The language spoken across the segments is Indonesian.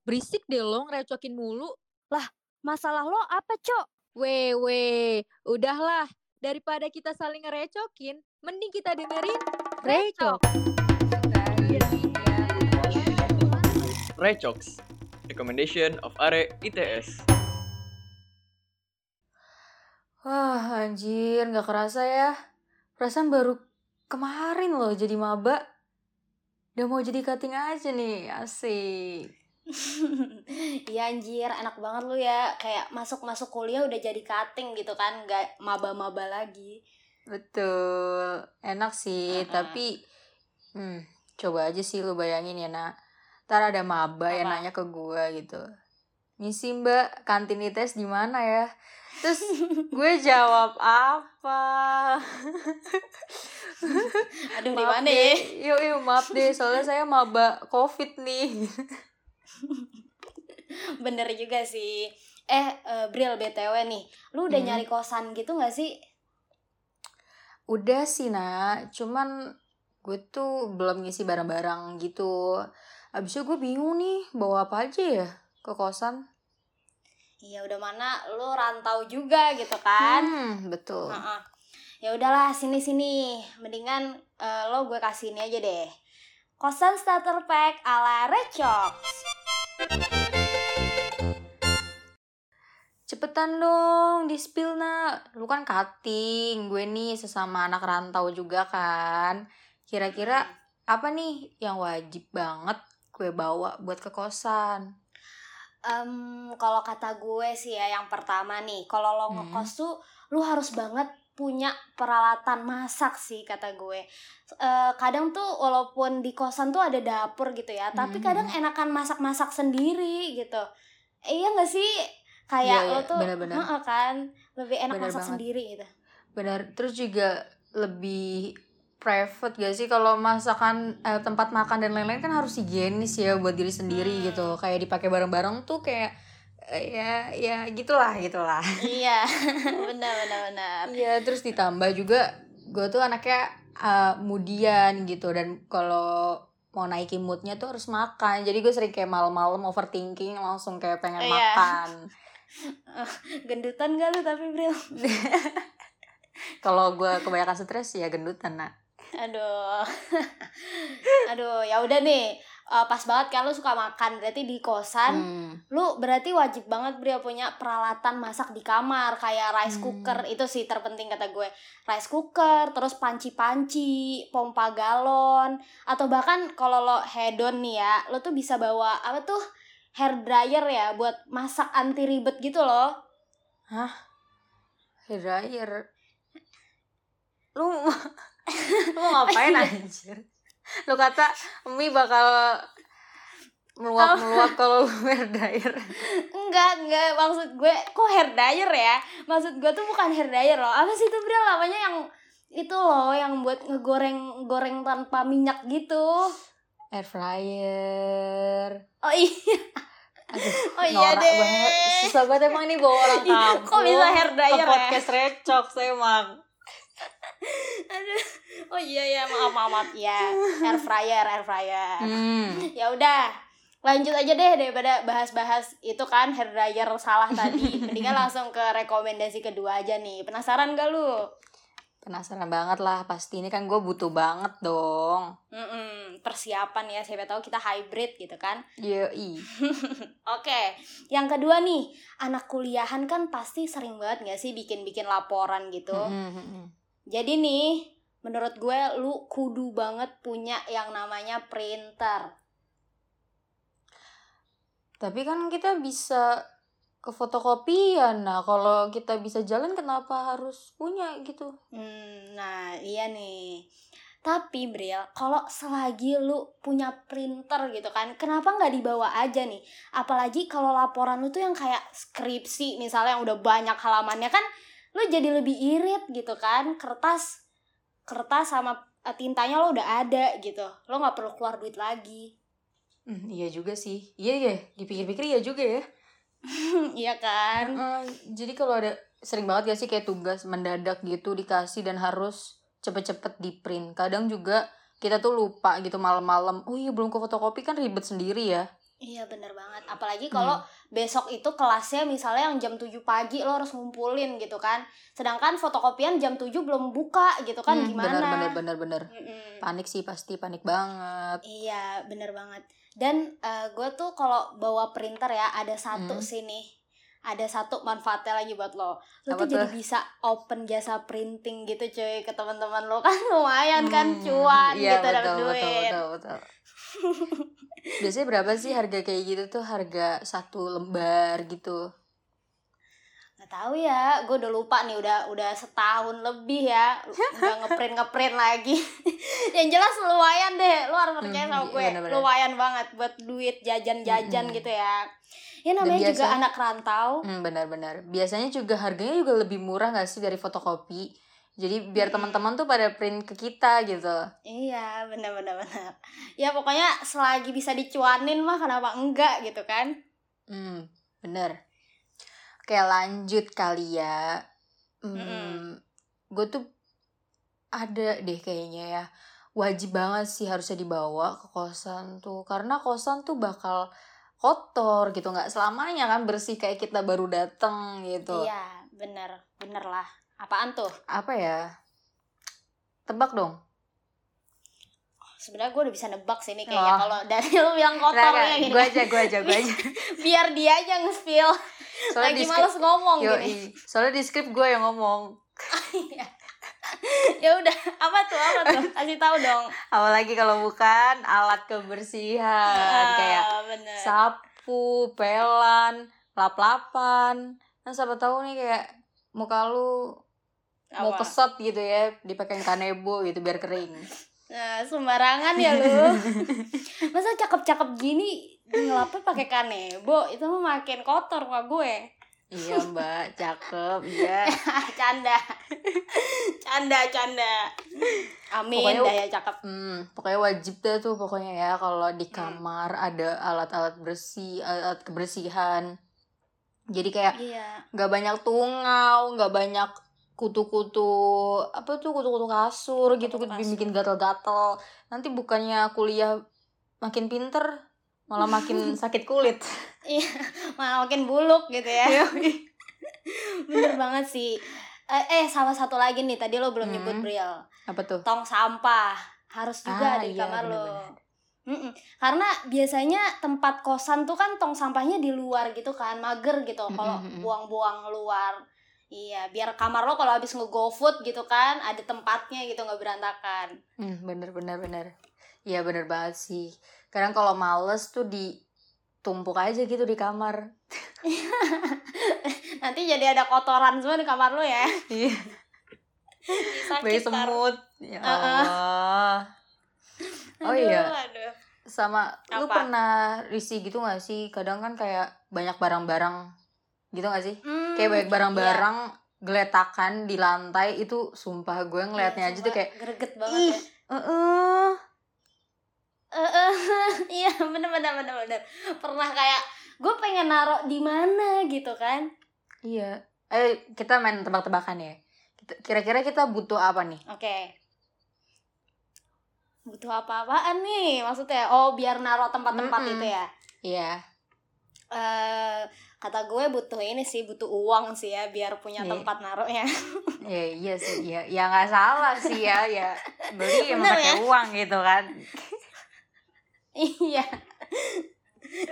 Berisik deh lo ngerecokin mulu. Masalah lo apa, Cok? Weh, weh, udahlah. Daripada kita saling ngerecokin, mending kita dengerin Recok. Recox, recommendation of Are ITS. Wah, anjir, nggak kerasa ya. Perasaan baru kemarin loh jadi maba. Udah mau jadi cutting aja nih, asik. Iya anjir, enak banget lu ya. Kayak masuk-masuk kuliah udah jadi cutting gitu kan, nggak maba-maba lagi. Betul, enak sih, Uh-uh. tapi hmm, coba aja sih lu bayangin ya, nak. Ntar ada maba yang nanya ke gua gitu. Misi mbak, kantin ITS di mana ya? Terus gue jawab apa? Aduh, di Maaf mana deh. ya? Yuk, yuk, maaf deh, soalnya saya maba covid nih. Bener juga sih. Eh, eh, Bril BTW nih, lu udah Hmm. nyari kosan gitu gak sih? Udah sih, nak. Cuman gue tuh belum ngisi barang-barang gitu. Abisnya gue bingung nih, bawa apa aja ya ke kosan. Iya udah mana lu rantau juga gitu kan? Hmm, betul. Heeh. Ya udahlah sini sini, mendingan eh, lo gue kasih ini aja deh. Kosan starter pack ala Recok. Cepetan dong, di spill nak. Lu kan cutting, gue nih sesama anak rantau juga kan. Kira-kira apa nih yang wajib banget gue bawa buat ke kosan? Em, kalau kata gue sih ya yang pertama nih, kalau lo Hmm. ngekos tuh lu harus banget punya peralatan masak sih kata gue. Eh, kadang tuh walaupun di kosan tuh ada dapur gitu ya, tapi Hmm. kadang enakan masak-masak sendiri gitu. Eh, iya gak sih? Kayak Iya, lo tuh bener-bener. heeh kan, lebih enak Bener masak banget. sendiri gitu. Benar, terus juga lebih private gak sih kalau masakan eh, tempat makan dan lain-lain kan harus higienis ya buat diri sendiri Hmm. gitu. Kayak dipakai bareng-bareng tuh kayak ya ya gitulah gitulah. iya, benar benar benar. Iya, terus ditambah juga gue tuh anaknya uh, mudian gitu dan kalau mau naikin moodnya tuh harus makan. Jadi gue sering kayak malam-malam overthinking langsung kayak pengen Iya. makan. Gendutan gak lu tapi Bril? Kalau gue kebanyakan stres ya gendutan nak. Aduh. Aduh, ya udah nih. Eh, pas banget kan lu suka makan, berarti di kosan Hmm. lu berarti wajib banget Bril punya peralatan masak di kamar kayak rice Hmm. cooker itu sih terpenting kata gue rice cooker terus panci-panci pompa galon atau bahkan kalau lo hedon nih ya lo tuh bisa bawa apa tuh hair dryer ya buat masak anti ribet gitu loh Hair dryer. Lu lu mau ngapain anjir? Lu kata mie bakal meluap-meluap kalau lu hair dryer. enggak enggak maksud gue kok hair dryer ya maksud gue tuh bukan hair dryer loh apa sih itu Bril namanya yang itu loh yang buat ngegoreng goreng tanpa minyak gitu Air fryer. oh iya Aduh, Oh iya deh. banget. Susah banget emang nih bawa orang kampung. kok bisa hair dryer ke ya? podcast recok saya emang. Oh iya ya, maaf maaf, maaf. ya. Air fryer, air fryer. Hmm. Ya udah. Lanjut aja deh daripada bahas-bahas itu kan hair dryer salah tadi. Mendingan langsung ke rekomendasi kedua aja nih. Penasaran gak lu? Penasaran banget lah, pasti ini kan gue butuh banget dong. Mm-mm, persiapan ya, siapa tahu kita hybrid gitu kan. Yoi. Oke, yang kedua nih, anak kuliahan kan pasti sering banget gak sih bikin-bikin laporan gitu. Hmm, hmm, hmm. Jadi nih, menurut gue lu kudu banget punya yang namanya printer. Tapi kan kita bisa ke fotokopian. Nah, kalau kita bisa jalan kenapa harus punya gitu? Hmm, nah iya nih. Tapi Bril, kalau selagi lu punya printer gitu kan, kenapa nggak dibawa aja nih? Apalagi kalau laporan lu tuh yang kayak skripsi misalnya yang udah banyak halamannya kan, lu jadi lebih irit gitu kan? Kertas, kertas sama eh, tintanya lo udah ada gitu, lo nggak perlu keluar duit lagi. Hmm, iya juga sih. Iya ya, dipikir-pikir iya juga ya. Iya kan? Eh, jadi kalau ada sering banget gak sih kayak tugas mendadak gitu dikasih dan harus cepet-cepet di print. Kadang juga kita tuh lupa gitu malam-malam. Oh iya belum ke fotokopi kan ribet sendiri ya. Iya bener banget. Apalagi kalau besok itu kelasnya misalnya yang jam 7 pagi lo harus ngumpulin gitu kan. Sedangkan fotokopian jam 7 belum buka gitu kan Hmm, gimana? bener bener bener bener Mm-mm. panik sih pasti panik banget Iya bener banget. Dan gue tuh kalau bawa printer ya ada satu Hmm. sih nih. Ada satu manfaatnya lagi buat lo. Lo Apa tuh jadi bisa open jasa printing gitu cuy ke teman-teman lo kan lumayan kan Hmm, cuan iya, gitu dapat duit. betul, betul, betul. biasanya berapa sih harga kayak gitu tuh harga satu lembar gitu Gak tahu ya, gue udah lupa nih udah udah setahun lebih ya nggak ngeprint ngeprint lagi. Yang jelas lumayan deh, lu harus percaya Hmm, sama iya, gue, bener-bener. lumayan banget buat duit jajan-jajan Mm-mm. gitu ya. Ya namanya juga biasa- anak rantau. Hmm, benar-benar. Biasanya juga harganya juga lebih murah gak sih dari fotokopi? Jadi biar teman-teman tuh pada print ke kita gitu. Iya, benar-benar benar. Ya pokoknya selagi bisa dicuanin mah kenapa enggak gitu kan? Hmm, bener. Oke lanjut kali ya. Hmm, Mm-mm. gue tuh ada deh kayaknya ya. Wajib banget sih harusnya dibawa ke kosan tuh. Karena kosan tuh bakal kotor gitu. nggak selamanya kan bersih kayak kita baru dateng gitu. Iya, bener, bener lah. Apaan tuh? Apa ya? Tebak dong. Sebenarnya gue udah bisa nebak sih nih kayaknya Oh. kalau dari lu bilang kotor ya gini. gue aja, gue aja, gue aja. Biar dia aja nge-spill. Soalnya Lagi males ngomong Yo, gini. soalnya di skrip gue yang ngomong. Iya. ya udah, apa tuh? Apa tuh? Kasih tahu dong. Apalagi kalau bukan alat kebersihan kayak Ah, bener. sapu, pelan, lap-lapan. Nah, siapa tahu nih kayak muka lu mau kesot gitu ya, dipakein kanebo gitu biar kering. Nah, sembarangan ya lu. Masa cakep-cakep gini ngelapnya pakai kanebo, itu mah makin kotor sama gue. iya, Mbak, cakep, iya. Ah, canda. canda, canda. Amin Pokoknya- dah ya cakep. Hmm, pokoknya wajib dah tuh pokoknya ya kalau di kamar ada alat-alat bersih, alat kebersihan. Jadi kayak Iya. nggak banyak tungau, nggak banyak kutu-kutu apa tuh kutu-kutu kasur gitu Kutu-kutu bikin kasur. bikin gatal-gatal. Nanti bukannya kuliah makin pinter, malah makin sakit kulit. Iya, malah makin buluk gitu ya. Bener banget sih. Eh, eh, sama satu lagi nih, tadi lo belum Hmm. nyebut Bril. apa tuh? Tong sampah harus juga Ah, ada di iya, kamar lo. Mm-mm. Karena biasanya tempat kosan tuh kan tong sampahnya di luar gitu kan, mager gitu kalau buang-buang keluar. Iya, biar kamar lo kalau habis nge-GoFood gitu kan, ada tempatnya gitu nggak berantakan. Hmm, bener bener bener. Iya bener banget sih. Kadang kalau males tuh ditumpuk aja gitu di kamar. Nanti jadi ada kotoran semua di kamar lo ya. Iya. Bayi semut. Ya. Allah. Oh Aduh, iya. aduh. sama lu Apa? pernah risih gitu gak sih kadang kan kayak banyak barang-barang gitu gak sih? Hmm, kayak banyak iya. barang-barang geletakan di lantai itu sumpah gue ngeliatnya Iya, aja tuh kayak greget banget ih ya. eh Eh, eh, iya bener bener bener bener. Pernah kayak gue pengen naruh di mana? Gitu kan. Iya. Eh kita main tebak-tebakan ya. Kira-kira kita butuh apa nih? Oke. Butuh apa-apaan nih? Maksudnya oh biar naruh tempat-tempat Mm-mm. itu ya? Iya eh kata gue butuh ini sih butuh uang sih ya biar punya Iya. tempat naruhnya ya iya sih iya ya nggak salah sih ya ya beli emang pakai ya? uang gitu kan iya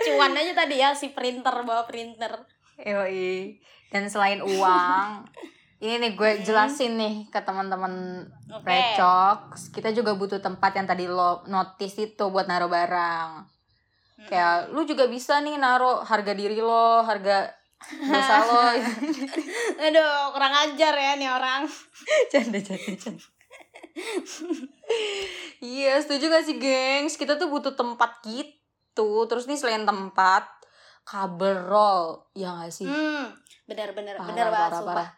cuan aja tadi ya si printer bawa printer Yoi. dan selain uang ini nih gue Hmm. jelasin nih ke teman-teman oke Recok, kita juga butuh tempat yang tadi lo notice itu buat naruh barang. Kayak lu juga bisa nih naruh harga diri lo, harga dosa lo. aduh kurang ajar ya nih orang canda, canda, canda. Iya, setuju gak sih, gengs? Kita tuh butuh tempat gitu. Terus nih selain tempat, kabel roll. Ya gak sih? hmm bener Parah, bener banget parah, sumpah parah.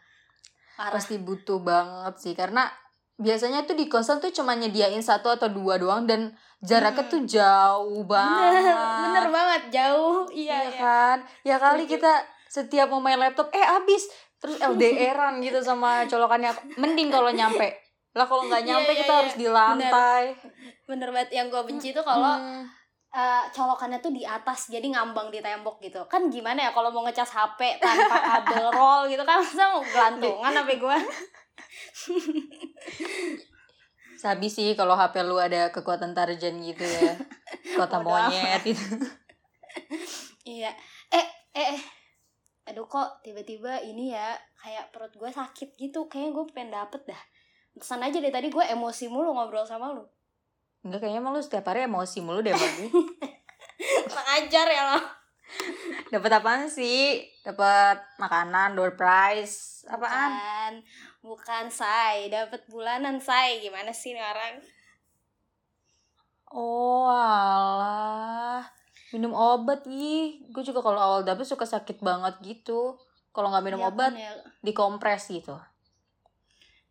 parah Pasti butuh banget sih. Karena biasanya tuh di kosan tuh cuma nyediain satu atau dua doang dan jaraknya tuh jauh banget. bener bener banget jauh iya Iya iya kan? Ya kali kita setiap mau main laptop eh abis terus LDRan gitu sama colokannya. Mending kalau nyampe. Lah kalau nggak Iya, nyampe iya, kita iya. harus di lantai. bener banget yang gue benci tuh kalau Hmm. eh, colokannya tuh di atas jadi ngambang di tembok gitu kan gimana ya kalau mau ngecas HP tanpa kabel roll gitu kan masa mau gelantungan HP gue Sabi sih kalau HP lu ada kekuatan Tarzan gitu ya. Kota monyet gitu. iya eh eh eh. aduh kok tiba-tiba ini ya kayak perut gue sakit gitu kayaknya gue pengen dapet dah pesan aja deh tadi gue emosi mulu ngobrol sama lu Enggak kayaknya emang lu setiap hari emosi mulu deh sama gue. kurang ajar ya lo Dapat apaan sih? Dapat makanan, door prize, apaan? bukan bukan say dapat bulanan say gimana sih nih orang Oh alah. Minum obat ih. Gue juga kalau awal dapet suka sakit banget gitu. Kalau nggak minum Iya obat, kan ya, dikompres gitu.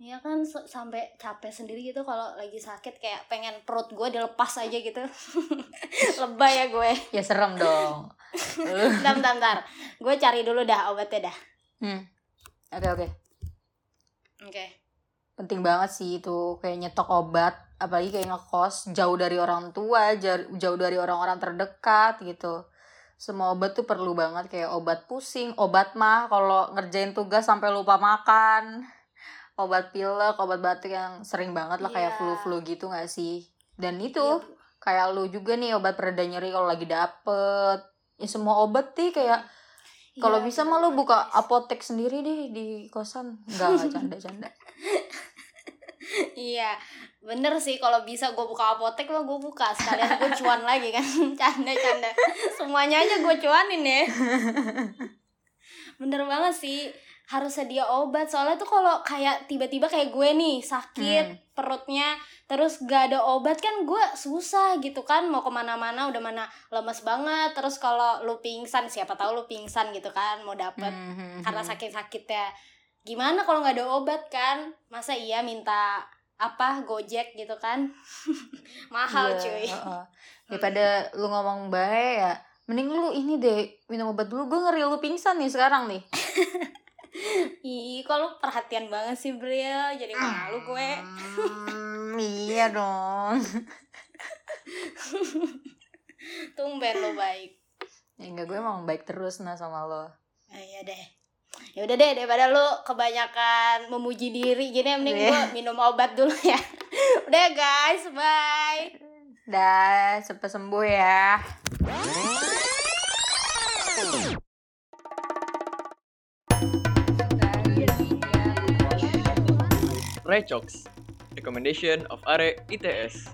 Iya kan sampai capek sendiri gitu kalau lagi sakit kayak pengen perut gue dilepas aja gitu. Lebay ya gue. Ya serem dong. Bentar, bentar, bentar. Gue cari dulu dah obatnya dah. Hmm. Oke oke. Oke. Penting banget sih itu kayak nyetok obat, apalagi kayak ngekos jauh dari orang tua, jauh, dari orang-orang terdekat gitu. Semua obat tuh perlu banget kayak obat pusing, obat mah kalau ngerjain tugas sampai lupa makan. Obat pilek, obat batuk yang sering banget lah kayak Iya. flu-flu gitu gak sih? Dan itu Iya, kayak lu juga nih obat pereda nyeri kalau lagi dapet. Ya semua obat sih kayak kalau Iya, bisa bener mah lu banget, buka apotek sendiri deh di kosan. Enggak, enggak canda-canda. Iya, bener sih kalau bisa gue buka apotek mah gue buka. Sekalian gue cuan lagi kan. Canda canda semuanya aja gue cuanin ya. Bener banget sih harus sedia obat soalnya tuh kalau kayak tiba-tiba kayak gue nih sakit Hmm. perutnya terus gak ada obat kan gue susah gitu kan mau ke mana-mana udah mana lemes banget terus kalau lu pingsan siapa tahu lu pingsan gitu kan mau dapet Mhm. karena sakit-sakitnya gimana kalau nggak ada obat kan masa iya minta apa gojek gitu kan mahal Iya, cuy heeh. Daripada lu ngomong baik ya, mending lu ini deh minum obat dulu. Gue ngeri lu pingsan nih sekarang nih. ih kok lu perhatian banget sih Bril jadi malu gue Hmm, iya dong. tumben lo baik Ya enggak gue emang baik terus nah sama lo. Ah, iya deh ya udah deh daripada lu kebanyakan memuji diri gini mending Iya. gue minum obat dulu ya udah guys bye Dah, cepet sembuh ya. Recommendation of Are ITS.